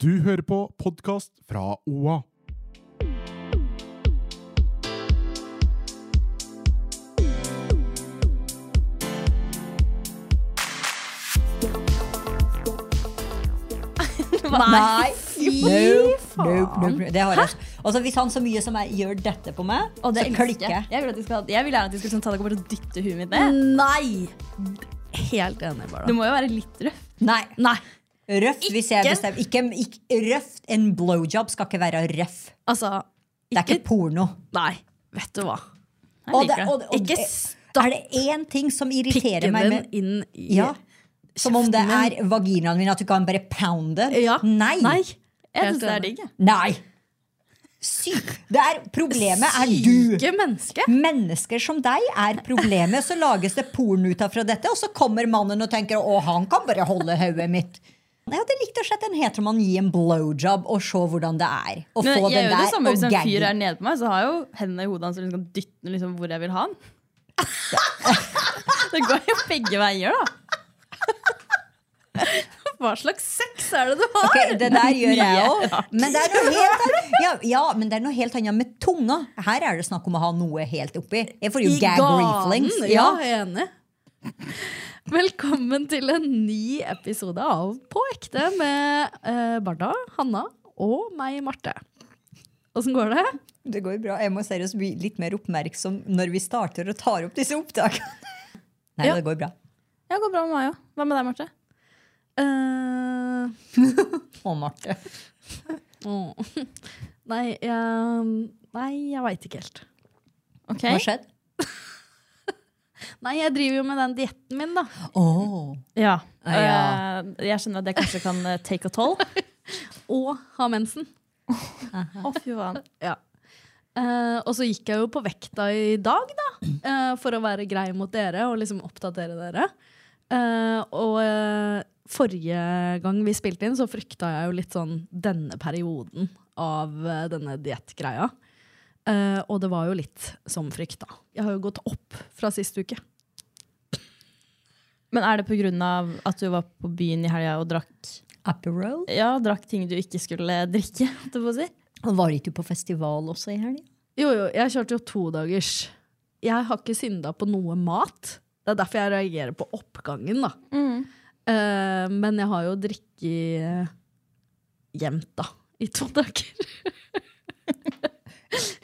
Du hører på podkast fra OA. Nei. Nope, nope, nope. Det har jeg. Altså, hvis han så mye som jeg gjør dette på meg, Og det så elsker klikker jeg. jeg. Vil, skal, jeg vil gjerne at de skal sånn, ta deg opp og dytte huet mitt ned. Nei! Helt enig, Du må jo være litt røff. Nei. Nei. Røft, hvis jeg bestemmer. Ikke, ikke, røft, en blowjob skal ikke være røff. Altså, Det er ikke porno. Nei. Vet du hva? Jeg Og det, liker det. og, og, Ikke er det én ting som irriterer Pikken meg med inn i Ja, Som om det er vaginaen min, at du kan bare pounde? Ja. Nei. Nei. Jeg syns det er digg. jeg. Nei. Syk. Er, problemet er du. Syke menneske. Mennesker som deg er problemet. Så lages det porno ut av fra dette, og så kommer mannen og tenker å, han kan bare holde hodet mitt. Jeg hadde likt å sett en heteroman gi en blowjob og se hvordan det er. Og Men få jeg den gjør jo det der samme hvis en fyr er nede på meg, så har jeg jo hendene i hodet hans og liksom dytter liksom hvor jeg vil ha den. Det går jo begge veier, da. Hva slags sex er det du har? Okay, det der gjør jeg òg. Men, ja, ja, men det er noe helt annet med tunga. Her er det snakk om å ha noe helt oppi. Jeg får jo I gag reflings. Ja, jeg er enig. Velkommen til en ny episode av På ekte med eh, Barda, Hanna og meg, Marte. Åssen går det? Det går bra. Jeg må seriøst bli litt mer oppmerksom når vi starter og tar opp disse opptakene. Nei, Ja. det går bra. Ja, det går bra med meg òg. Hva med deg, Marte? Eh, Å, Marte. åh. Nei, jeg, nei, jeg veit ikke helt. Ok. Hva skjedde? Nei, jeg driver jo med den dietten min, da. Oh. Ja. Uh, ja. Jeg skjønner at det kanskje kan eh, take a toll. Og ha mensen. Å, fy faen. Ja. Uh, og så gikk jeg jo på vekta i dag, da. uh, for å være grei mot dere og liksom oppdatere dere. Uh, og forrige gang vi spilte inn, så frykta jeg jo litt sånn denne perioden av denne diettgreia. Eh, og det var jo litt som frykta. Jeg har jo gått opp fra sist uke. Men er det pga. at du var på byen i helga og drakk Aperol? Ja, drakk ting du ikke skulle drikke? si? Og Var ikke du på festival også i helga? Jo, jo, jeg kjørte jo to dagers. Jeg har ikke synda på noe mat. Det er derfor jeg reagerer på oppgangen, da. Eh, men jeg har jo drikket jevnt, da. I to dager.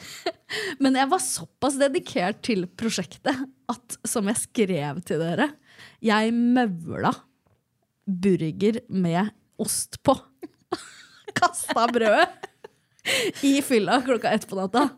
men jeg var såpass dedikert til prosjektet at, som jeg skrev til dere, jeg møvla burger med ost på. Kasta brødet i fylla klokka ett på natta.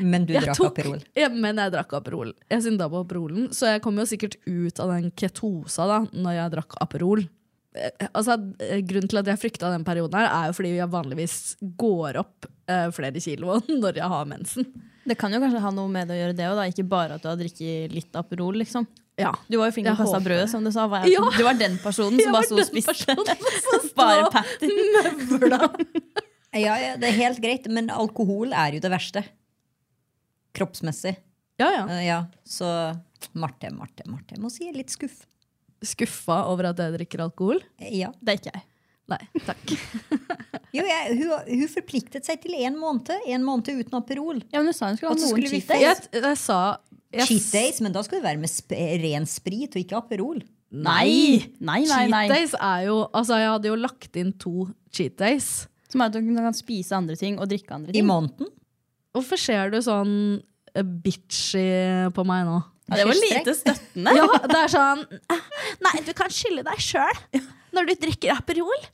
Men du Jeg drakk tok- Aperol. Ja, men jeg drakk Aperol. Jeg synda på Aperolen, så jeg kom jo sikkert ut av den ketosa da når jeg drakk Aperol. Eh, Altså, eh, grunnen til at jeg frykta den perioden, her er jo fordi jeg vanligvis går opp uh, flere kilo når jeg har mensen. Det kan jo kanskje ha noe med det å gjøre, det òg, ikke bare at du har drukket litt Aperol. liksom. Ja. Du var jo flink til å kaste brødet, som du sa. Var jeg, Ja. Du var den personen som bare sto og spiste bare. Møvla. Ja, ja, det er helt greit, men alkohol er jo det verste. Kroppsmessig. Ja, ja. Uh, ja, så Marte, Marte, Marte. Jeg må si jeg er litt skuff. Skuffa over at jeg drikker alkohol? Ja. Det er ikke jeg. Nei, takk. Jo, jeg, hun, hun forpliktet seg til én måned. En måned uten Aperol. Ja, men du sa hun skulle ha noen skulle cheat days. Jeg, jeg sa jeg, Cheat days, men da skal det være med sp ren sprit og ikke Aperol. Nei! Nei, nei, Cheat days er jo Altså, jeg hadde jo lagt inn to cheat days. Som er at du kan spise andre ting og drikke andre ting. I måneden. Hvorfor ser du sånn eh, bitchy på meg nå? Ja, det var lite støttende. Ja, det er sånn Nei, du kan skylde deg sjøl når du drikker Aperol.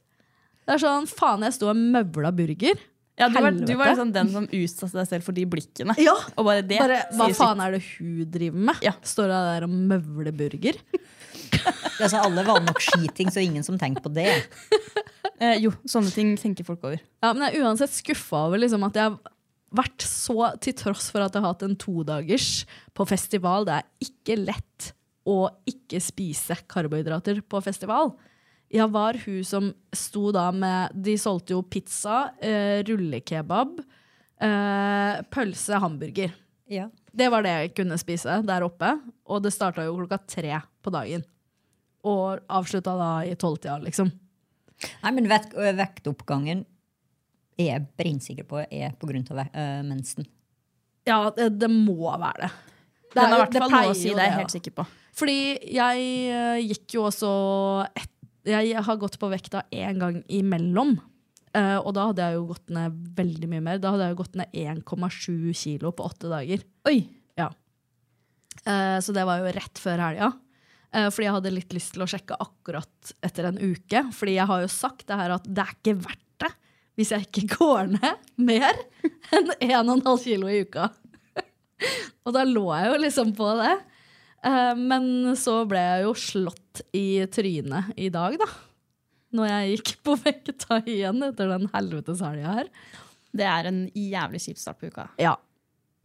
Det er sånn, faen, jeg sto og møvla burger. Ja, du, var, du var liksom den som utsatte deg selv for de blikkene. Ja, Og bare det Bare, hva sier faen sitt. er det hun driver med? Ja. Står hun der og møvler burger? Altså, alle var nok skiting, så ingen som tenkte på det. Eh, jo, sånne ting tenker folk over. Ja, men jeg er uansett skuffa over liksom at jeg vært så Til tross for at jeg har hatt en todagers på festival. Det er ikke lett å ikke spise karbohydrater på festival. Jeg var hun som sto da med De solgte jo pizza, eh, rullekebab, eh, pølse, hamburger. Ja. Det var det jeg kunne spise der oppe. Og det starta jo klokka tre på dagen. Og avslutta da i tolvtida, liksom. Nei, men vekt, ø, vektoppgangen er jeg brennsikker på er av uh, mensen. Ja, det, det må være det. det Den er har i hvert fall noe å si, det er jeg da. helt sikker på. Fordi jeg eh, gikk jo også et, Jeg har gått på vekta én gang imellom. Uh, og da hadde jeg jo gått ned veldig mye mer. Da hadde jeg jo gått ned 1,7 kilo på åtte dager. Oi! Ja. Uh, så det var jo rett før helga. Eh, fordi jeg hadde litt lyst til å sjekke akkurat etter en uke. Fordi jeg har jo sagt det her at det er ikke verdt hvis jeg ikke går ned mer enn 1,5 kilo i uka. og da lå jeg jo liksom på det. Eh, men så ble jeg jo slått i trynet i dag, da. Når jeg gikk på vekta igjen etter den helvetes helga her. Det er en jævlig kjip start på uka. Ja.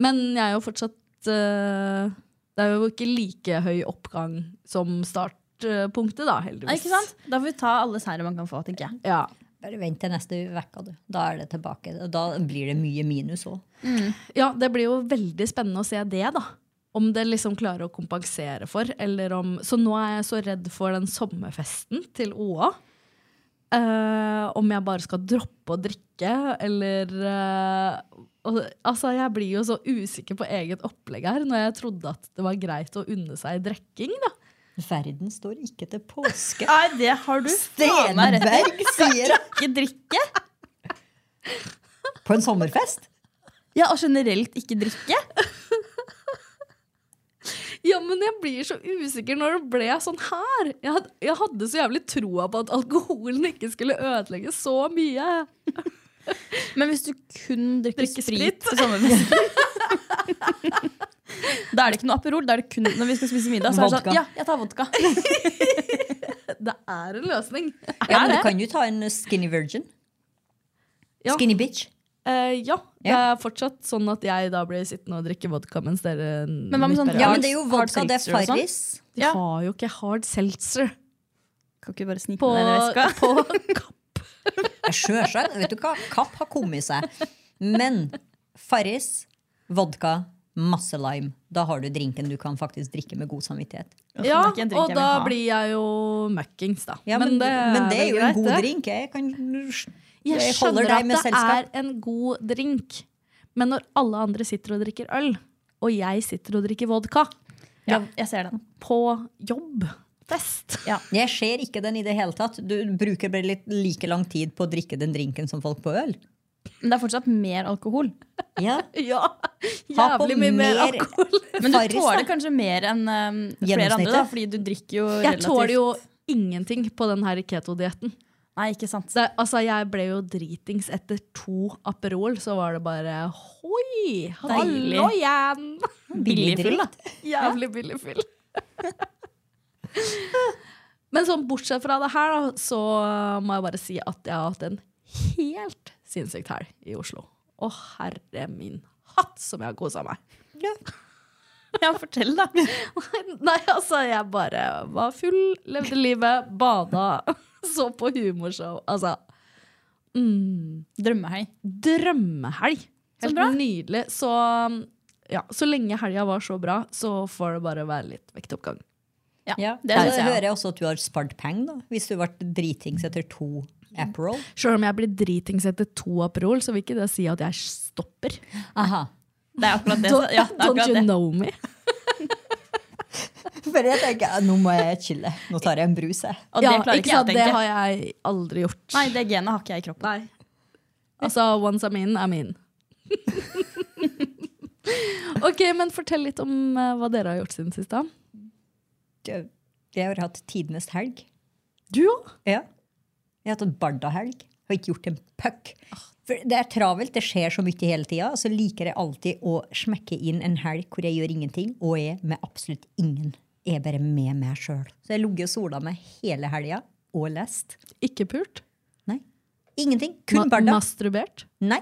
Men jeg er jo fortsatt eh, Det er jo ikke like høy oppgang som startpunktet, da, heldigvis. Ikke sant? Da får vi ta alle seire man kan få, tenker jeg. Ja. Bare vent til neste uke, du. Da er det tilbake. Da blir det mye minus òg. ja, det blir jo veldig spennende å se det, da. Om det liksom klarer å kompensere for, eller om Så nå er jeg så redd for den sommerfesten til OA. Uh, om jeg bare skal droppe å drikke, eller uh, Altså, jeg blir jo så usikker på eget opplegg her, når jeg trodde at det var greit å unne seg drikking, da. Verden står ikke til påske. Nei, det har du. Stenberg sier! Ikke drikke. På en sommerfest? Ja, og generelt ikke drikke. Ja, men jeg blir så usikker når det ble sånn her. Jeg hadde, jeg hadde så jævlig troa på at alkoholen ikke skulle ødelegge så mye. Men hvis du kun drikker, Drikker sprit, sprit. på sommerfest Da er det ikke noe Aperol. Da er det kun når vi skal spise middag. Så er det sånn, ja, jeg tar vodka. Det er en løsning. Ja, men du kan jo ta en skinny virgin. Ja. Skinny bitch. Eh, ja, det er fortsatt sånn at jeg da blir sittende og drikke vodka mens dere Men hva med sånn Ja, men det er jo vodka, det er sånn? Farris. De Ja. har jo ikke hard seltzer Kan ikke bare snike på, med den veska. på Kapp. Sjølsagt. Vet du hva? Kapp har kommet seg. Men Farris, vodka, masse lime. Da har du drinken du kan faktisk drikke med god samvittighet. Ja, det og da blir jeg jo møkkings, da. Ja, men, men det er jo en god det. drink. Jeg, kan, Jeg jeg skjønner deg at det selskap. er en god drink, men når alle andre sitter og drikker øl, og jeg sitter og drikker vodka Ja, jeg ser den. på jobb, fest Jeg ser ikke den i det hele tatt. Du bruker bare litt like lang tid på å drikke den drinken som folk på øl. Men det er fortsatt mer alkohol. Ja. Ja, jævlig mye mer alkohol. Men du tåler kanskje mer enn um, flere andre, da, fordi du drikker jo relativt Jeg tåler jo ingenting på den her keto-dietten. Nei, ikke sant. Det- Altså, jeg ble jo dritings etter to Aperol, så var det bare hoi, hallo igjen! Billig full, da. Jævlig billig fyll. Men sånn bortsett fra det her, da, så må jeg bare si at jeg har hatt en helt sinnssykt helg i Oslo. Å herre min hatt som jeg har kosa meg. Ja, fortell, da. Nei, altså, jeg bare var full, levde livet, bada, så på humorshow. Altså mm, Drømmehelg. Drømmehelg. Så Helt bra. nydelig. Så, ja, så lenge helga var så bra, så får det bare være litt vektoppgang. Ja. det Så jeg hører jeg også at du har spart penger. Hvis du ble dritings etter to Aperol. Sjøl om jeg blir dritings etter to Aperol, så vil ikke det si at jeg stopper. Aha. Det er akkurat det. Ja, det er don't you know me? For jeg tenker, nå må jeg chille. Nå tar jeg en brus, jeg. Og det ja, klarer ikke jeg å sant? Det har jeg aldri gjort. Nei, det genet har ikke jeg i kroppen. Altså, once I'm in, I'm in. ok, men fortell litt om uh, hva dere har gjort siden sist. da. Jeg har hatt tidenes helg. Du òg? Ja. Jeg har hatt en bardahelg. Har ikke gjort en puck. For det er travelt, det skjer så mye hele tida. Så liker jeg alltid å smekke inn en helg hvor jeg gjør ingenting, og er med absolutt ingen. Jeg er bare med meg sjøl. Så jeg har ligget og sola meg hele helga og lest. Ikke pult? Nei. Ingenting. Kun Ma barda. masturbert? Nei.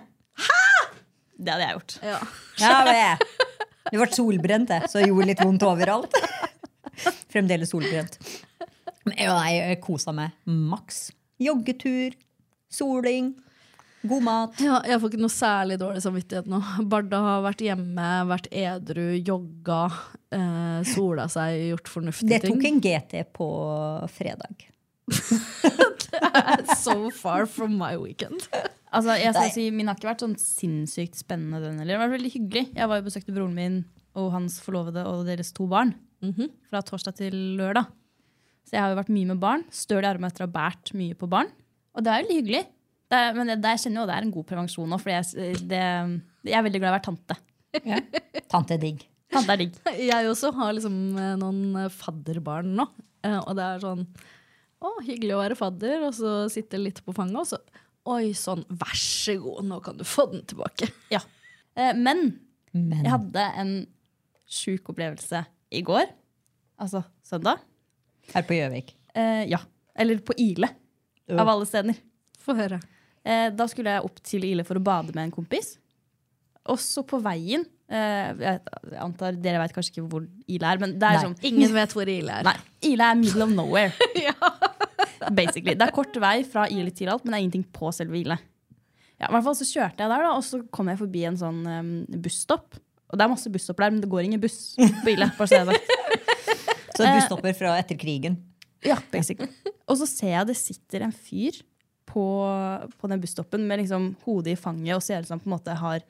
Det hadde jeg gjort. Ja. Ja, det. det ble solbrent, det, så det gjorde litt vondt overalt. Fremdeles solbrent. Men jeg, jeg kosa meg maks. Joggetur, soling, god mat. Ja, jeg får ikke noe særlig dårlig samvittighet nå. Barda har vært hjemme, vært edru, jogga, eh, sola seg, gjort fornuftige ting. Det tok en GT på fredag. det er So far from my weekend. Altså, jeg skal Nei. si, Min har ikke vært sånn sinnssykt spennende, den heller. Det var veldig hyggelig. Jeg var jo besøkte broren min og hans forlovede og deres to barn. Fra torsdag til lørdag. Så jeg har jo vært mye med barn. Støl i armen etter å ha båret mye på barn. Og det er veldig hyggelig. Det er, men det, det, jeg kjenner jo det er en god prevensjon nå, for jeg, jeg er veldig glad i å være tante. Tante er digg. Tante er digg. Jeg også har liksom eh, noen eh, fadderbarn nå. eh, Og det er sånn Å, hyggelig å være fadder, og så sitte litt på fanget, og så Oi sånn, vær så god, nå kan du få den tilbake. Ja. Eh, men Men jeg hadde en sjuk opplevelse i går. Altså søndag. Her på Gjøvik. Eh, ja. Eller på Ile, av alle steder. Få høre. Eh, da skulle jeg opp til Ile for å bade med en kompis. Og så på veien eh, Jeg antar Dere vet kanskje ikke hvor Ile er, men det er Nei. sånn Ingen vet hvor Ile er. Nei, Ile er middle of nowhere. Basically. Det er kort vei fra Ile til alt, men det er ingenting på selve Ile. Ja, i hvert fall så kjørte jeg der, da, og så kom jeg forbi en sånn um, busstopp. Og det er masse busstopp der, men det går ingen buss på Ile. Bare så jeg vet. Så busstopper fra etter krigen. Ja, basically. Og så ser jeg det sitter en fyr på, på den busstoppen med liksom hodet i fanget og ser ut som han på en måte har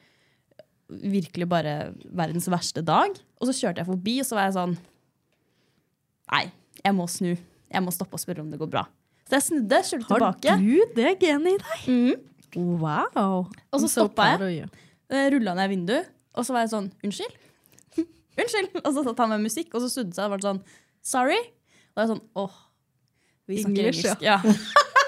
virkelig bare verdens verste dag. Og så kjørte jeg forbi, og så var jeg sånn Nei, jeg må snu. Jeg må stoppe og spørre om det går bra. Så jeg snudde, kjørte Har tilbake. du det genet i deg? Mm. Wow. Og så stoppa jeg. proud. Rulla ned vinduet, og så var jeg sånn Unnskyld? Unnskyld! Og så satt han med musikk, og så snudde han seg og var sånn Sorry? Og jeg sånn åh, vi snakker engelsk. engelsk. Ja.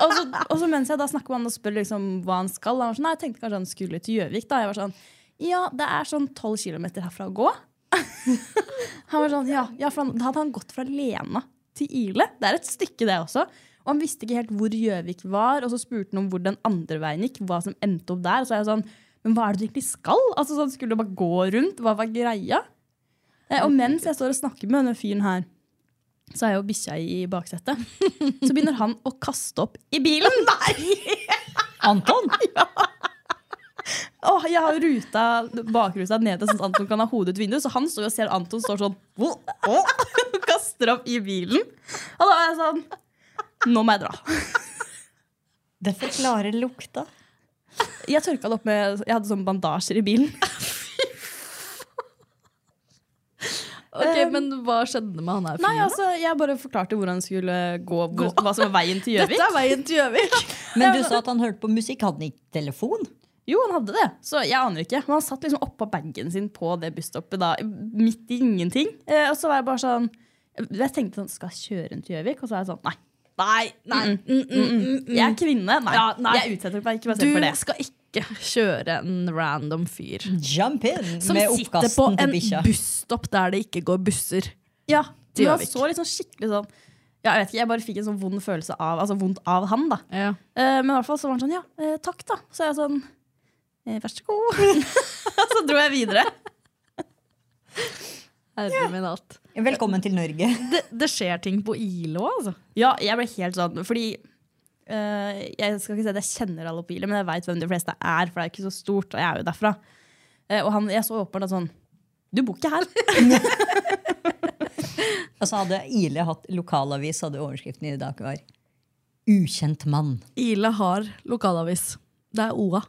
og, så, og så mens jeg da snakker med han og spør liksom hva han skal, han var sånn, nei, jeg tenkte kanskje han skulle til Gjøvik. da. Jeg var sånn Ja, det er sånn tolv kilometer herfra å gå. han var sånn, ja, ja, for han, Da hadde han gått fra Lena til Ile. Det er et stykke, det også. Og han visste ikke helt hvor Gjøvik var, og så spurte han om hvor den andre veien gikk. hva som endte opp der. Og så er jeg sånn, men hva er det du egentlig skal? Altså sånn, Skulle du bare gå rundt? Hva var greia? Eh, og mens jeg står og snakker med denne fyren her, så er jo bikkja i baksetet. Så begynner han å kaste opp i bilen. Nei! Anton! Ja. Åh, jeg har ruta, bakruta nede sånn at Anton kan ha hodet ut vinduet, så han står og ser Anton står sånn oh, åh», kaster opp i bilen. Og da er jeg sånn Nå må jeg dra. Det forklarer lukta. Jeg tørka det opp med Jeg hadde sånne bandasjer i bilen. Ok, Men hva skjedde med han her Nei, altså, Jeg bare forklarte hvor han skulle gå, hvor, hva som var veien til Gjøvik. Dette er veien til Gjøvik! Men du sa at han hørte på musikk. Hadde han ikke telefon? Jo, han hadde det. Så jeg aner ikke. Men han satt liksom oppå bagen sin på det busstoppet da, midt i ingenting. Eh, og så var jeg bare sånn Jeg tenkte sånn, skal jeg kjøre rundt Gjøvik? Og så er jeg sånn, nei. Nei, nei. Mm, mm, mm. Jeg er kvinne. Nei. Ja, nei. Jeg utsetter meg ikke meg selv for det. skal ikke kjøre en random fyr Jump in som med sitter på en busstopp der det ikke går busser. Ja, det men han så liksom skikkelig sånn ja, jeg vet ikke, jeg bare fikk en sånn vond følelse av Altså vondt av han, da. Ja. Eh, men i hvert fall så var han sånn, ja, eh, takk, da. Så er jeg sånn eh, Vær så god. så dro jeg videre. Herre min alt. Velkommen til Norge. Det, det skjer ting på ILO, altså. Ja, jeg ble helt sånn Fordi eh, Jeg skal ikke si at jeg kjenner alle på Ile, men jeg veit hvem de fleste er, for det er ikke så stort, og jeg er jo derfra. Uh, og han, jeg så åpenbart at sånn Du bor ikke her. Altså Hadde Ile hatt lokalavis, hadde overskriften i dag vært 'Ukjent mann'. Ile har lokalavis. Det er OA.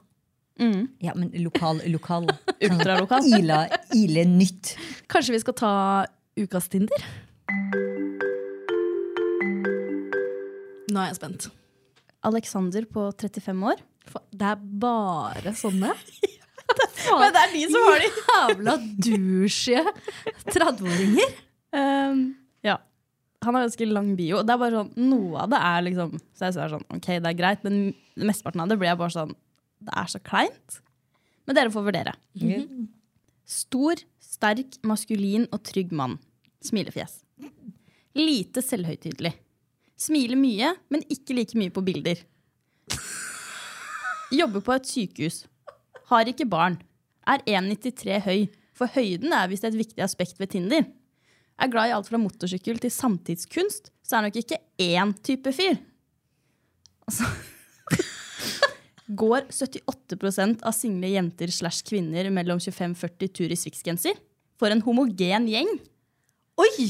Ja, men lokal, lokal. Ultralokal. Ila, Ile Nytt. Kanskje vi skal ta ukas Tinder? Nå er jeg spent. Alexander på 35 år. Det er bare sånne. Men det er de som har de! Jævla douche 30-åringer. Um, ja. Han har ganske lang bio. Det er bare sånn, Noe av det er liksom Så jeg ser sånn, ok, det er greit, men mesteparten av det blir jeg bare sånn Det er så kleint. Men dere får vurdere. Stor, sterk, maskulin og trygg mann. Smilefjes. Lite selvhøytidelig. Smiler mye, men ikke like mye på bilder. Jobber på et sykehus. Har ikke barn. Er 1,93 høy. For høyden er visst et viktig aspekt ved Tinder. Er glad i alt fra motorsykkel til samtidskunst, så er nok ikke én type fyr. Altså Går 78% av single jenter slash kvinner mellom 25-40 tur i Swix-genser? For en homogen gjeng. Oi!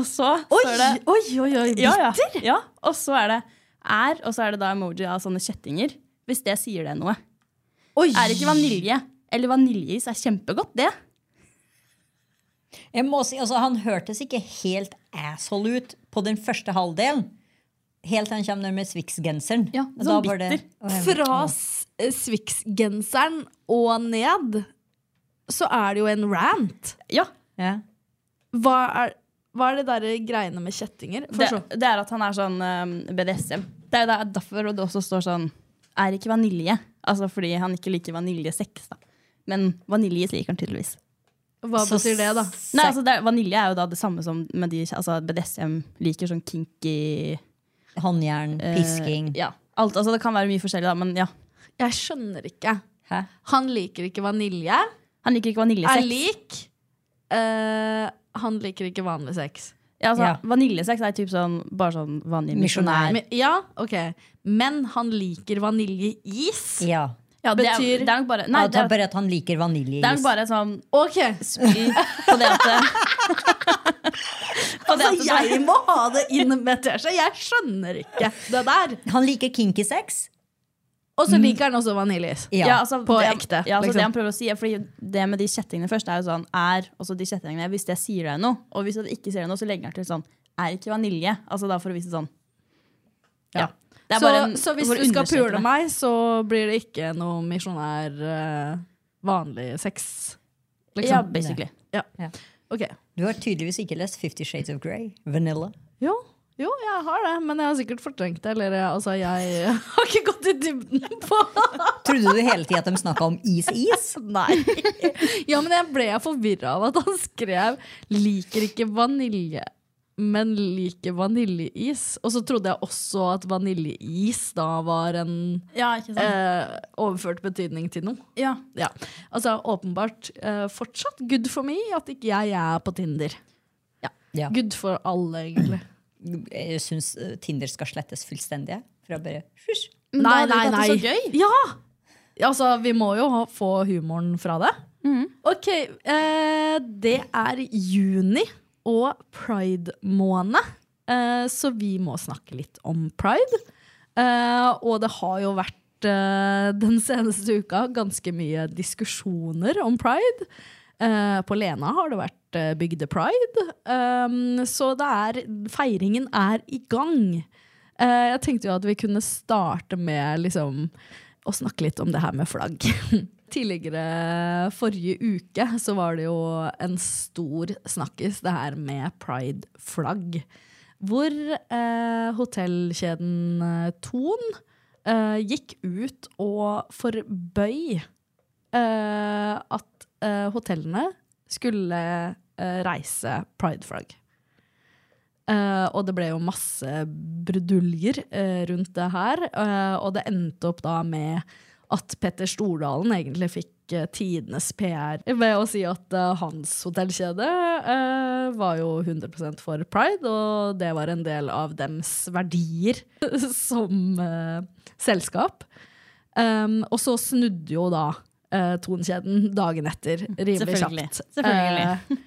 Og så Oi, står det oi, oi, oi, ja, ja, bitter! ja. Og så er det er, og så er det da emoji av sånne kjettinger. Hvis det sier det noe. Oi. Er ikke vanilje eller vaniljeis er kjempegodt, det. Jeg må si, altså, Han hørtes ikke helt asshole ut på den første halvdelen. Helt til han kommer med Swix-genseren. Ja, sånn bitter. det- bitter. Å, Fra eh, Swix-genseren og ned så er det jo en rant. Ja, Ja. Hva er, hva er det der greiene med kjettinger? det, det er at han er sånn um, BDSM. Det er jo derfor og det også står sånn Er ikke vanilje. Altså fordi han ikke liker vaniljesex, da. Men vanilje liker han tydeligvis. Hva Så betyr det, da? Nei, altså det, er- Vanilje er jo da det samme som med de altså BDSM liker sånn kinky Håndjern, eh, pisking. Ja. Alt, altså det kan være mye forskjellig, da, men ja. Jeg skjønner ikke. Hæ? Han liker ikke vanilje. Han liker ikke Er vaniljesex. lik. Eh, han liker ikke vanlig sex. Ja, altså, Ja. Vaniljesex er typ sånn, bare sånn vanlig misjonær. Men, ja, ok. Men han liker vaniljeis. Ja. Ja, det, er, Betyr- det er nok bare Nei, Nei, det er, bare at han liker vaniljeis. det er nok bare sånn Ok, på det at på det at altså jeg må ha det inn med teskje. Jeg skjønner ikke det der. Han liker kinky sex. Og så liker han også vaniljeis. Ja. ja, altså, På det, ekte, Ja, altså, liksom. Det han prøver å si er fordi Det med de kjettingene først er jo sånn Er også de kjettingene Hvis det sier deg noe, og hvis det ikke sier deg noe, så legger han til sånn Er ikke vanilje. Altså da for å vise sånn. Ja. Det er Så, bare en- så hvis du skal pule meg, så blir det ikke noe misjonær uh, vanlig sex? Liksom. Ja, basically. Ja. Ja. Okay. Du har tydeligvis ikke lest Fifty Shades of Grey. Vanilla. Jo, jo, jeg har det, men jeg har sikkert fortrengt det. Eller jeg- altså, jeg har ikke gått i dybden på Trodde du hele tida at de snakka om is-is? Nei. Ja, men jeg ble forvirra av at han skrev 'liker ikke vanilje', men liker vaniljeis. Og så trodde jeg også at vaniljeis da var en Ja, ikke sant? eh, overført betydning til noe. ja. Ja. Altså åpenbart eh, fortsatt good for me at ikke jeg er på Tinder. Ja. Good for alle, egentlig. Jeg syns eh, Tinder skal slettes fullstendig. For å bare hysj. Nei, nei, nei. så gøy. Ja! Altså, vi må jo få humoren fra det. Mm. Ok, eh, det er juni og pride-måned, eh, så vi må snakke litt om pride. Eh, og det har jo vært eh, den seneste uka ganske mye diskusjoner om pride. Eh, på Lena har det vært uh, Bygde pride, um, så det er, feiringen er i gang. Uh, jeg tenkte jo at vi kunne starte med liksom, å snakke litt om det her med flagg. Tidligere forrige uke så var det jo en stor snakkis, det her med pride-flagg. Hvor eh, hotellkjeden eh, Thon eh, gikk ut og forbøy eh, at eh, hotellene skulle uh, reise prideflagg. Uh, og det ble jo masse bruduljer uh, rundt det her. Uh, og det endte opp da med at Petter Stordalen egentlig fikk uh, tidenes PR ved å si at eh, hans hotellkjede eh, var jo 100% for pride, og det var en del av dems verdier som eh, selskap. Um, og så snudde jo da uh, Tonkjeden dagen etter rimelig Selvfølgelig. kjapt. Selvfølgelig. Eh,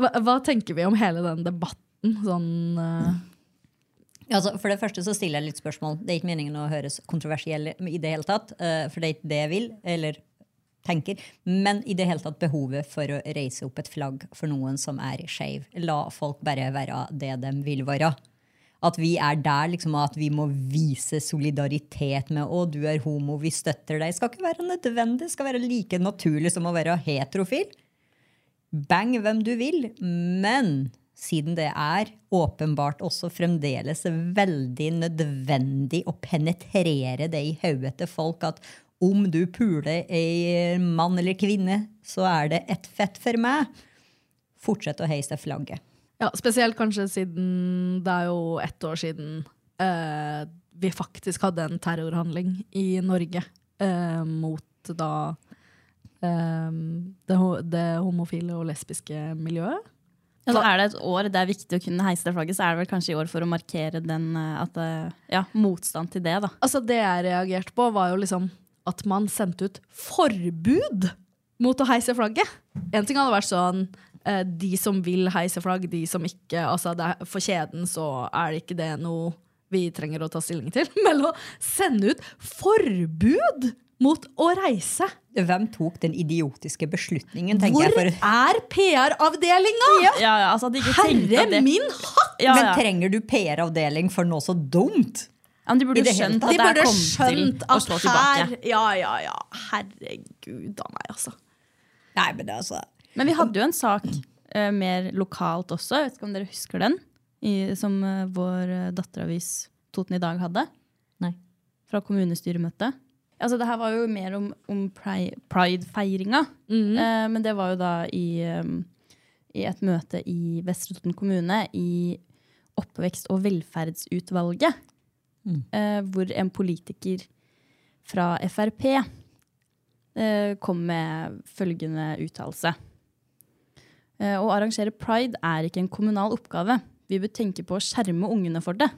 hva, hva tenker vi om hele den debatten? Sånn eh, Altså, for det første så stiller jeg litt spørsmål. Det er ikke meningen å høres kontroversiell i det hele tatt. Uh, for det er ikke det jeg vil, eller tenker. Men i det hele tatt behovet for å reise opp et flagg for noen som er skeiv. La folk bare være det de vil være. At vi er der liksom at vi må vise solidaritet med å, du er homo, vi støtter deg. skal ikke være nødvendig. skal være like naturlig som å være heterofil. Bang hvem du vil. Men siden det er åpenbart også fremdeles veldig nødvendig å penetrere det i hodet til folk at om du puler en mann eller kvinne, så er det ett fett for meg. Fortsett å heise flagget. Ja, spesielt kanskje siden det er jo ett år siden eh, vi faktisk hadde en terrorhandling i Norge eh, mot da eh, det, det homofile og lesbiske miljøet. Ja, så er det et år det er viktig å kunne heise det flagget, så er det vel kanskje i år for å markere den eh, at, eh, ja, motstand til det. da. Altså Det jeg reagerte på, var jo liksom at man sendte ut forbud mot å heise flagget. En ting hadde vært sånn de som vil heise flagg, de som ikke. altså det er, For kjeden så er det ikke det noe vi trenger å ta stilling til. Men å sende ut forbud mot å reise! Hvem tok den idiotiske beslutningen, tenker Hvor jeg. Er PR-avdelinga?! Ja, ja, altså Herre at det, min hatt! ja, Men trenger du PR-avdeling for noe så dumt? Ja, men de burde skjønt at De det her kommet til å slå tilbake. her. Ja, ja, ja. Herregud a meg, altså. Nei, men det er altså Men vi hadde jo en sak eh, mer lokalt også, jeg vet ikke om dere husker den? I, som eh, vår uh, datteravis Toten i dag hadde. Nei. Fra kommunestyremøtet. Altså, det her var jo mer om, om pridefeiringa. pride-feiringa. Eh, men det var jo da i, um, i et møte i Vestre Toten kommune i Oppvekst- og velferdsutvalget. Eh, hvor en politiker fra Frp eh, kom med følgende uttalelse. Eh, Å arrangere pride er ikke en kommunal oppgave. Vi bør tenke på å skjerme ungene for det.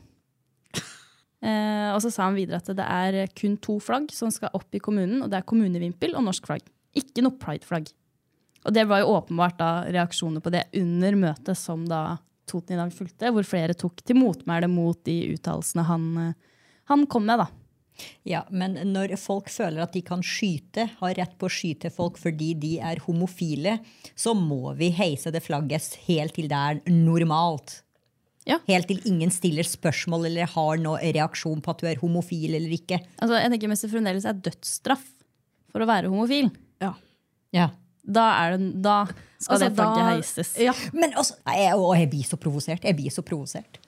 Eh, og så sa han videre at det er kun to flagg som skal opp i kommunen, og det er kommunevimpel og norsk flagg. Ikke noe pride-flagg. Og det var jo åpenbart da reaksjoner på det under møtet som da Toten i dag fulgte, hvor flere tok til motmæle mot de uttalelsene han, eh, han kom med. da. Ja, men når folk føler at de kan skyte, har rett på å skyte folk fordi de er homofile, så må vi heise det flagget helt til det er normalt. Ja. Helt til ingen stiller spørsmål eller har noen reaksjon på at du er homofil eller ikke. Altså, jeg tenker Mester fremdeles er dødsstraff for å være homofil, Ja. Ja. da, er det, da skal Altså, det flagget da- heises. Ja, Men også, jeg, å, jeg blir så provosert. Jeg blir så provosert.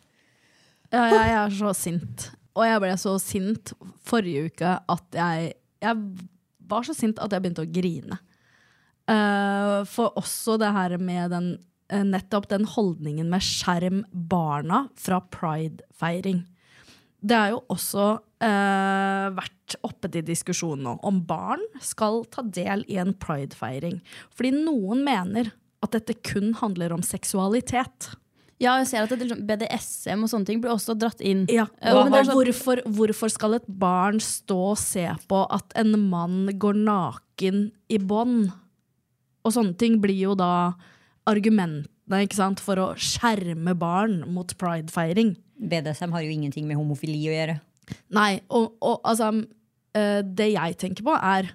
Ja, jeg er så sint. Og jeg ble så sint forrige uke at jeg Jeg var så sint at jeg begynte å grine. Uh, for også det her med den uh, Nettopp den holdningen med skjerm barna fra pride-feiring. Det er jo også uh, vært oppe til diskusjon nå om barn skal ta del i en pride-feiring. Fordi noen mener at dette kun handler om seksualitet. Ja, jeg ser at det, liksom, BDSM og sånne ting blir også dratt inn. Ja, Eh, og, men det er sånn- hvorfor, hvorfor skal et barn stå og se på at en mann går naken i bånd? Og sånne ting blir jo da argumentene ikke sant, for å skjerme barn mot pridefeiring. BDSM har jo ingenting med homofili å gjøre. Nei, og, og altså eh, Det jeg tenker på, er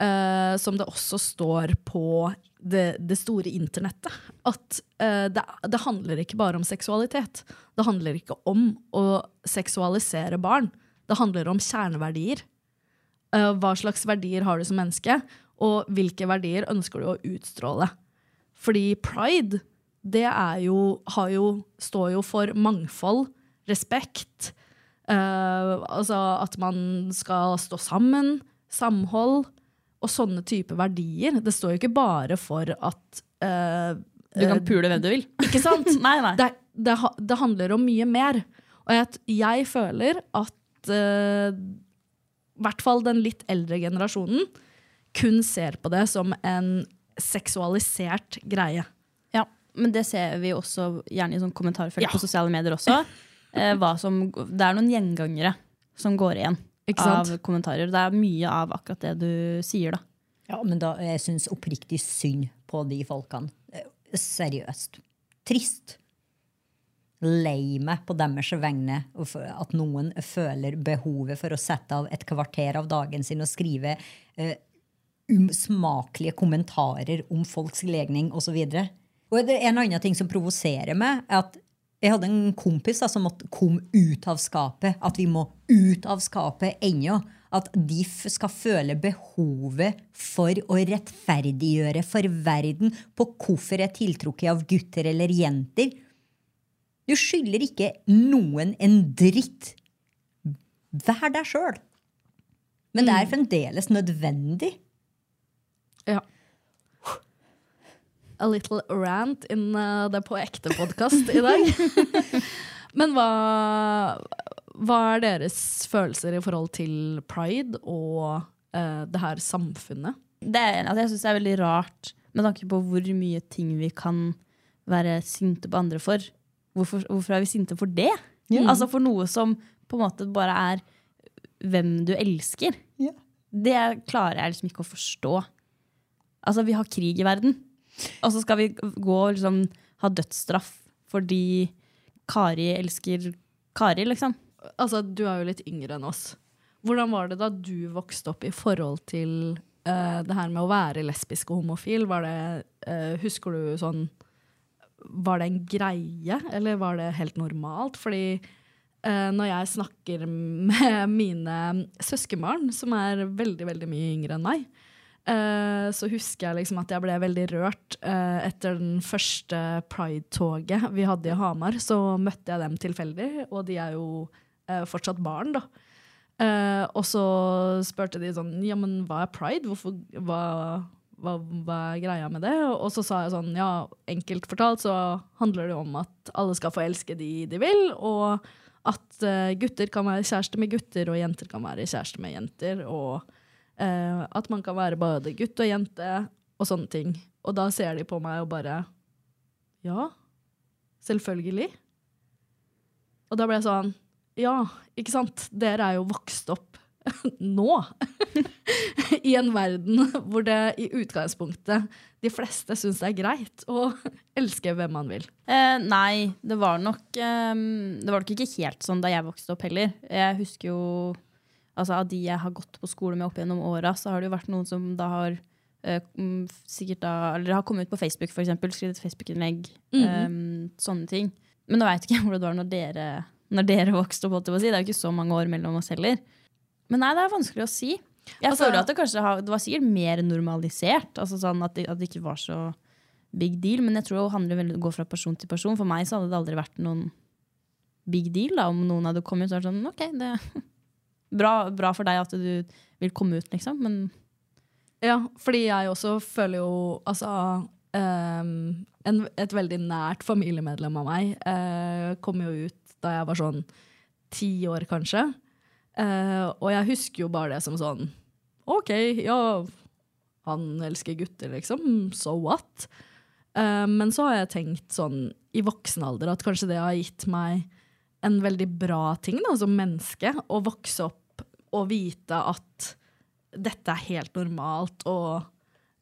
eh, Som det også står på det, det store internettet, at uh, det, det handler ikke bare om seksualitet. Det handler ikke om å seksualisere barn. Det handler om kjerneverdier. Uh, hva slags verdier har du som menneske, og hvilke verdier ønsker du å utstråle? Fordi pride, det er jo, har jo, står jo for mangfold, respekt, altså at man skal stå sammen, samhold, og sånne type verdier. Det står jo ikke bare for at uh, Du kan pule hvem du vil. Ikke sant? Nei, nei. det, det, det handler om mye mer. Og jeg, jeg føler at uh, i hvert fall den litt eldre generasjonen kun ser på det som en seksualisert greie. Ja, men det ser vi også gjerne i sånn kommentarfelt Ja. på sosiale medier også. Eh, hva som, det er noen gjengangere som går igjen av sant? kommentarer. Det er mye av akkurat det du sier, da. Ja, men da, jeg syns oppriktig synd på de folkene. Eh, Seriøst. Trist. Lei meg på deres vegne at noen føler behovet for å sette av et kvarter av dagen sin og skrive uh, usmakelige kommentarer om folks legning osv. Og det er en annen ting som provoserer meg, er at jeg hadde en kompis da, som måtte komme ut av skapet. At vi må ut av skapet ennå. At de skal føle behovet for å rettferdiggjøre for verden på hvorfor er tiltrukket av gutter eller jenter. Du skylder ikke noen en dritt. Vær deg sjøl. Men det er fremdeles nødvendig. Ja. A little rant in uh, det på ekte podkast i dag. Men hva, hva er deres følelser i forhold til pride og uh, det her samfunnet? Det er, altså jeg syns det er veldig rart med tanke på hvor mye ting vi kan være sinte på andre for. Hvorfor, hvorfor er vi sinte for det? Altså for noe som på en måte bare er hvem du elsker. Yeah. Det klarer jeg liksom ikke å forstå. Altså, vi har krig i verden. Og så skal vi gå og liksom ha dødsstraff fordi Kari elsker Kari, liksom. Altså, du er jo litt yngre enn oss. Hvordan var det da du vokste opp i forhold til uh, det her med å være lesbisk og homofil? Det, uh, husker du sånn Var det en greie, eller var det helt normalt? Fordi uh, når jeg snakker med mine søskenbarn, som er veldig, veldig mye yngre enn meg, eh, så husker jeg liksom at jeg ble veldig rørt eh, etter den første pride-toget vi hadde i Hamar. Så møtte jeg dem tilfeldig, og de er jo eh, fortsatt barn, da. Eh, og så spurte de sånn Ja, men hva er pride? Hvorfor, hva, hva, hva er greia med det? Og så sa jeg sånn Ja, enkelt fortalt så handler det om at alle skal få elske de de vil, og at eh, gutter kan være kjæreste med gutter, og jenter kan være kjæreste med jenter, og eh, at man kan være både gutt og jente, og sånne ting. Og da ser de på meg og bare Ja, selvfølgelig. Og da ble jeg sånn Ja, ikke sant? Dere er jo vokst opp nå. I en verden hvor det i utgangspunktet de fleste syns det er greit å elske hvem man vil. Eh, nei, det var nok eh, Det var nok ikke helt sånn da jeg vokste opp heller. Jeg husker jo altså Av de jeg har gått på skole med opp gjennom åra, så har det jo vært noen som da har mm, sikkert da, eller har kommet ut på Facebook, eksempel, skrevet Facebook-innlegg. eh, sånne ting. Men nå veit ikke jeg hvordan det var når dere, når dere vokste opp. Det er jo ikke så mange år mellom oss heller. Men nei, det er vanskelig å si. Jeg Altså- føler at det kanskje har, det var sikkert mer normalisert. Altså sånn at det, at det ikke var så big deal. Men jeg tror det handler veldig om å gå fra person til person. For meg så hadde det aldri vært noen big deal da, om noen hadde kommet er det sånn, ok, det bra, bra for deg at du vil komme ut, liksom. Men Ja, fordi jeg også føler jo altså um, en, Et veldig nært familiemedlem av meg uh, kom jo ut da jeg var sånn ti år, kanskje. Uh, og jeg husker jo bare det som sånn OK, ja, han elsker gutter, liksom. So what? Uh, men så har jeg tenkt sånn i voksen alder at kanskje det har gitt meg en veldig bra ting da, som menneske. Å vokse opp og vite at dette er helt normalt, og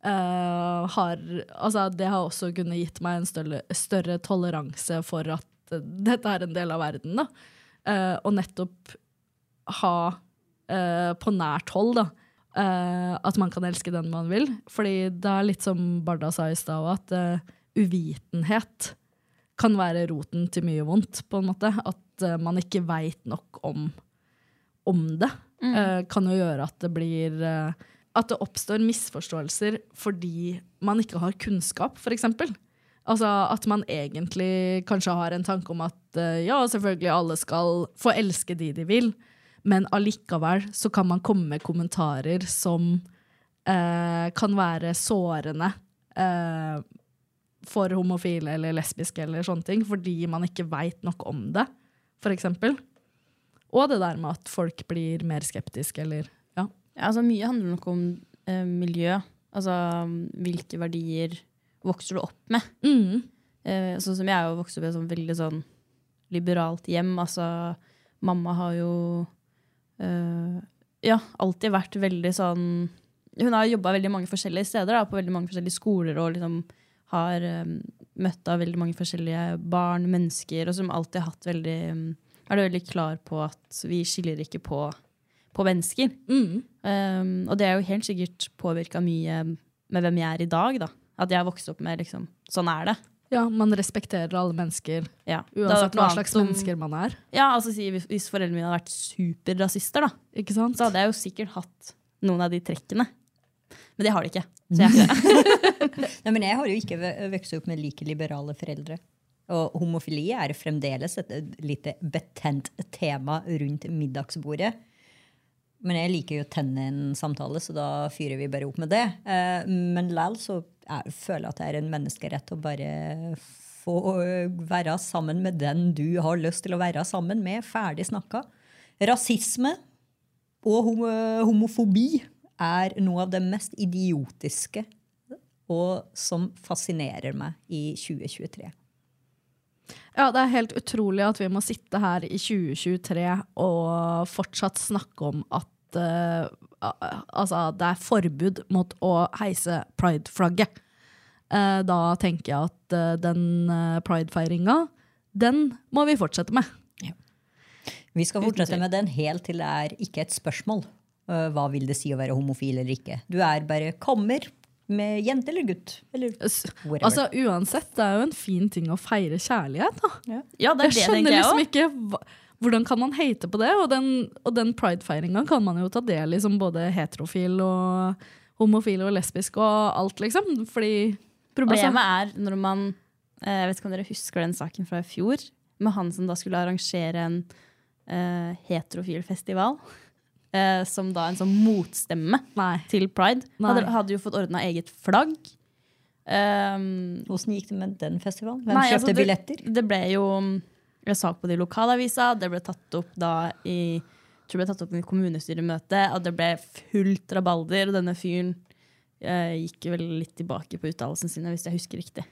uh, har Altså, det har også kunnet gitt meg en større, større toleranse for at uh, dette er en del av verden, da. Uh, og nettopp ha på nært hold, da. at man kan elske den man vil. Fordi det er litt som Barda sa i stad at uvitenhet kan være roten til mye vondt, på en måte. At man ikke veit nok om, om det, eh, kan jo gjøre at det blir uh, At det oppstår misforståelser fordi man ikke har kunnskap, f.eks. Altså at man egentlig kanskje har en tanke om at uh, ja, selvfølgelig alle skal få elske de de vil, men allikevel så kan man komme med kommentarer som kan være sårende for homofile eller lesbiske eller sånne ting, fordi man ikke veit nok om det, eksempel. Og det der med at folk blir mer skeptiske, eller ja. ja, altså, mye handler nok om eh, miljø. Altså hvilke verdier vokser du opp med. Mm. Eh, sånn som jeg jo vokst opp i et sånn veldig sånn liberalt hjem. Altså, mamma har jo eh, ja, alltid vært veldig sånn Hun har jobba veldig mange forskjellige steder, da, på veldig mange forskjellige skoler, og liksom har um, møtt av veldig mange forskjellige barn, mennesker, og som alltid har hatt veldig um, er du veldig klar på at vi skiller ikke på, på mennesker. Mm. Um, og det er jo helt sikkert påvirka mye med hvem jeg er i dag. da. At jeg har vokst opp med liksom, sånn er det. Ja, man respekterer alle mennesker, Ja. Uansett hva slags som- mennesker man er. Ja, altså si, hvis, hvis foreldrene mine hadde vært superrasister, da, Ikke sant? så hadde jeg jo sikkert hatt noen av de trekkene. Men det har de ikke. Så jeg, Nei, men jeg har jo ikke vokst opp med like liberale foreldre. Og homofili er fremdeles et lite betent tema rundt middagsbordet. Men jeg liker jo å tenne en samtale, så da fyrer vi bare opp med det. Eh, Men likevel så jeg føler jeg at det er en menneskerett å bare få være sammen med den du har lyst til å være sammen med. Ferdig snakka. Rasisme og homofobi er noe av det mest idiotiske og som fascinerer meg i 2023. Ja, det er helt utrolig at vi må sitte her i 2023 og fortsatt snakke om at uh, altså, det er forbud mot å heise pride-flagget. Eh, da tenker jeg at uh, den pridefeiringa, den må vi fortsette med. Vi skal fortsette med den helt til det er ikke et spørsmål. Hva vil det si å være homofil eller ikke? Du er bare kommer med jente eller gutt. Eller whatever. Altså Uansett, det er jo en fin ting å feire kjærlighet. da. Ja, det er jeg det, skjønner jeg liksom også. ikke hvordan kan man hate på det? Og den, og den pride-feiringa kan man jo ta del i som både heterofil og homofil og lesbisk og alt, liksom. Fordi Problemet altså, er når man eh, Jeg vet ikke om dere husker den saken fra i fjor? Med han som da skulle arrangere en uh, heterofil festival. Eh, som da en sånn motstemme til pride. Nei. Hadde, hadde jo fått ordna eget flagg. Um, Hvordan gikk det med den festivalen? Hvem Nei, kjøpte altså, det- billetter? Det ble jo ble sak på de lokalavisa. Det ble tatt opp da i jeg tror det ble tatt opp i kommunestyremøte, og det ble fullt rabalder. Og denne fyren eh, gikk vel litt tilbake på uttalelsen sin, hvis jeg husker riktig.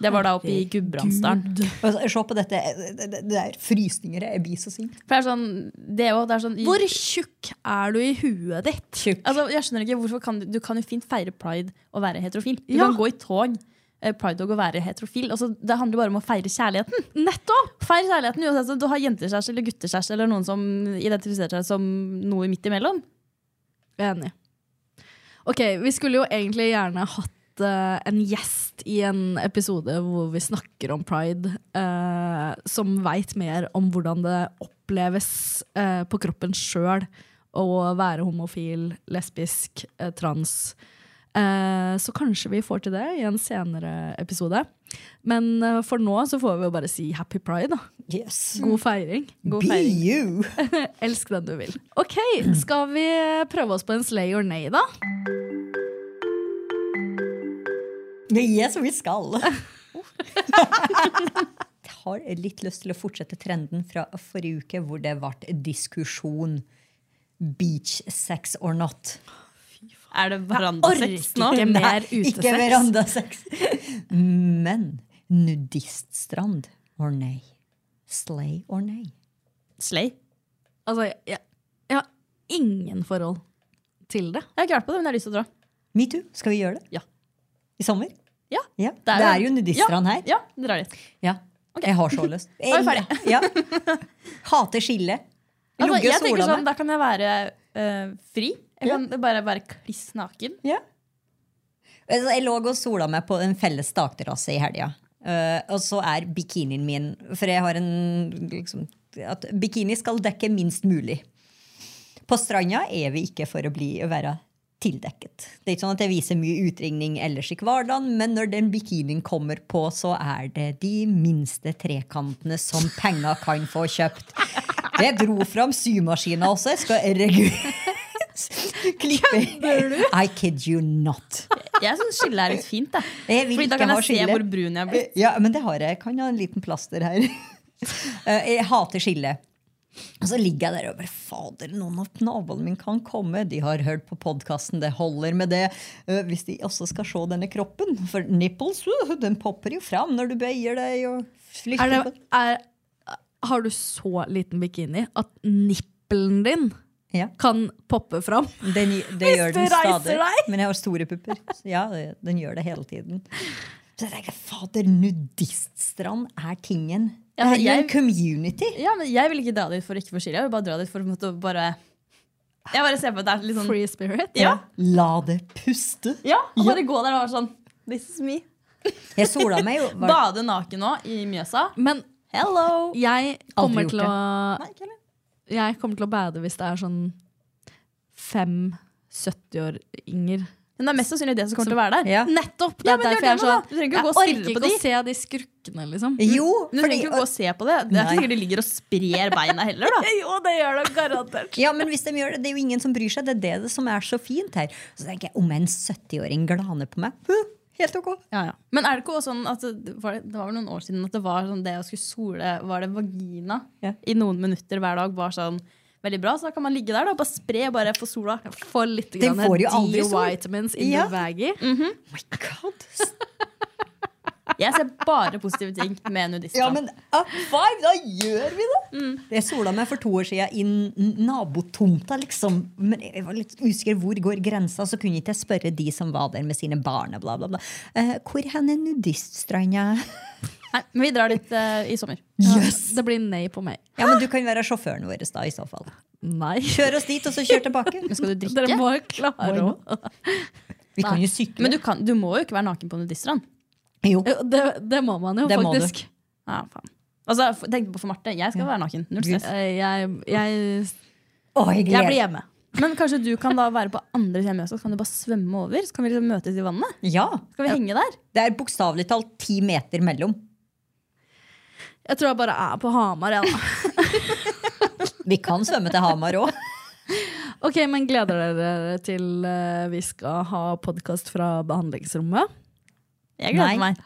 Det var da oppe i Gudbrandsdalen. Se på dette. Det, er frysninger. Jeg blir så sint. For det er sånn, det er jo, det er sånn Hvor tjukk er du i huet ditt? Altså, jeg skjønner ikke, hvorfor kan du, du kan jo fint feire pride og være heterofil. Du Ja. kan gå i tog, eh, pride-tog og være heterofil. Altså, det handler bare om å feire kjærligheten. Nettopp! Feir kjærligheten uansett om du har jentekjæreste eller guttekjæreste eller noen som identifiserer seg som noe midt imellom. Enig. Ok, vi skulle jo egentlig gjerne hatt en gjest i en episode hvor vi snakker om pride, eh, som veit mer om hvordan det oppleves eh, på kroppen sjøl å være homofil, lesbisk, eh, trans. Eh, så kanskje vi får til det i en senere episode. Men eh, for nå så får vi jo bare si happy pride. da. Yes. God feiring. God Be feiring. you. Elsk den du vil. Ok, skal vi prøve oss på en slay or nay, da? Yes, vi skal. Jeg har litt lyst til å fortsette trenden fra forrige uke, hvor det ble diskusjon beach sex or not. Er det verandasex nå? ikke mer utesex. Ikke verandasex. Men nudiststrand or nei? Slay or nei? Slay. Altså, jeg, jeg har ingen forhold til det. Jeg har ikke vært på det, men jeg har lyst til å dra. Metoo, skal vi gjøre det? Ja. I sommer? Ja. Ja. Det er, jo nudiststrand ja. her. Ja, drar dit. Ja. Jeg har så lyst. Er ferdig. Ja. Hater skille. Altså, jeg tenker sånn. Da kan jeg være uh, fri. Jeg kan bare være kliss naken. Ja. Jeg lå og sola meg på en felles takterrasse i helga. Uh, og så er bikinien min For jeg har en liksom, at Bikini skal dekke minst mulig. På stranda er vi ikke for å bli, være tildekket. Det er ikke sånn at jeg viser mye utringning ellers i hverdagen, men når den bikinien kommer på, så er det de minste trekantene som penger kan få kjøpt. Jeg dro fram symaskina også. Jeg skal regu... Klippe. I kid you not. Jeg syns skillet er litt fint. Da. Jeg vil Fordi da kan ha jeg se hvor brun jeg har blitt. Ja, men det har jeg. Jeg kan ha en liten plaster her. Eh, jeg hater skille. Og så ligger jeg der og bare Fader, noen av naboene mine kan komme. De har hørt på podkasten. Det holder med det. Eh, Hvis de også skal se denne kroppen. For nipples uh, den popper jo fram når du bøyer deg. og flytter Er det, er, har du så liten bikini at nippelen din Ja. kan poppe fram? Den, det gjør den stadig. Men jeg har store pupper. Så ja, den gjør det hele tiden. Så jeg tenker, Fader, nudiststrand er tingen. Det Ja, er jo en jeg- community. Ja, men Jeg vil ikke dra dit for ikke for skille. Jeg vil bare dra dit for å bare Jeg bare ser på at det er litt sånn Free spirit? Ja, La det puste. ja og bare gå der og være sånn This is me. Jeg sola meg jo. Var, Bade naken nå i Mjøsa. Men Hello! jeg kommer, til å, Nei, jeg kommer til å bade hvis det er sånn fem 70-åringer. Men det er mest sannsynlig det som kommer til å være der. Ja. Nettopp! Det er derfor jeg er sånn Du trenger ikke å gå og stirre på de. å se de skrukkene, liksom. jo, Men du trenger ikke å gå og se på det. Det er ikke sikkert de ligger og sprer beina heller. da Jo, det gjør det garantert. ja, men hvis de gjør det, det er jo ingen som bryr seg. Det er det som er så fint her. Så tenker jeg, om en 70-åring glaner på meg huh, Helt ok. Ja, ja. Men er det ikke også sånn at det var, det var noen år siden at det var sånn det å skulle sole Var det vagina i noen minutter hver dag var sånn veldig bra? Så da kan man ligge der da, og bare spre bare få sola. Få litt Den grann. D-vitamins in Ja. the vaggy. My God. Jeg ser bare positive ting med nudister. Ja, men up five, da gjør vi det! Jeg sola meg for to år siden i nabotomta, liksom. Men jeg var litt usikker hvor går grensa, så kunne ikke jeg spørre de som var der med sine barn. Bla, bla, bla. Uh, hvor hen er nudiststranda? Nei, men vi drar dit uh, i sommer. Yes! Det blir nei på meg. Ja, men du kan være sjåføren vår da, i så fall. Nei. Kjør oss dit, og så kjør tilbake. Men skal du drikke? Dere må klare å Vi kan jo sykle. Men du, kan, du må jo ikke være naken på nudistrand. Jo. Jo, Det, det må man jo, Det faktisk. Ja, faen. Altså, tenk på for Marte. Jeg skal være naken. Null stress. Eh, Jeg, jeg, oh, jeg jeg blir hjemme. Men kanskje du kan da være på andres hjemme også, så kan du bare svømme over? Så kan vi liksom møtes i vannet? Ja. Skal vi henge der? Det er bokstavelig talt ti meter mellom. Jeg tror jeg bare er på Hamar. Jeg, da. Vi kan svømme til Hamar òg. Ok, men Gleder dere til uh, vi skal ha podkast fra behandlingsrommet? Jeg gleder Nei. meg.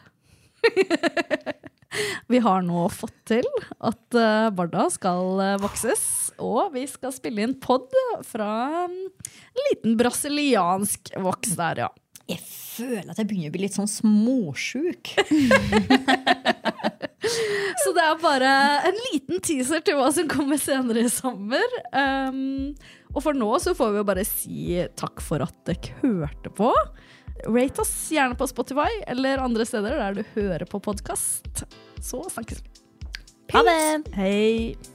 Vi har nå fått til at uh, Barda skal uh, vokses, og vi skal spille inn pod fra en liten brasiliansk voks der, ja. Jeg føler at jeg begynner å bli litt sånn småsjuk. Så det er bare en liten teaser til hva som kommer senere i sommer. Um, og for nå så får vi jo bare si takk for at dere hørte på. Rate oss gjerne på Spotify eller andre steder der du hører på podkast. Så snakkes vi. Ha det! Hei.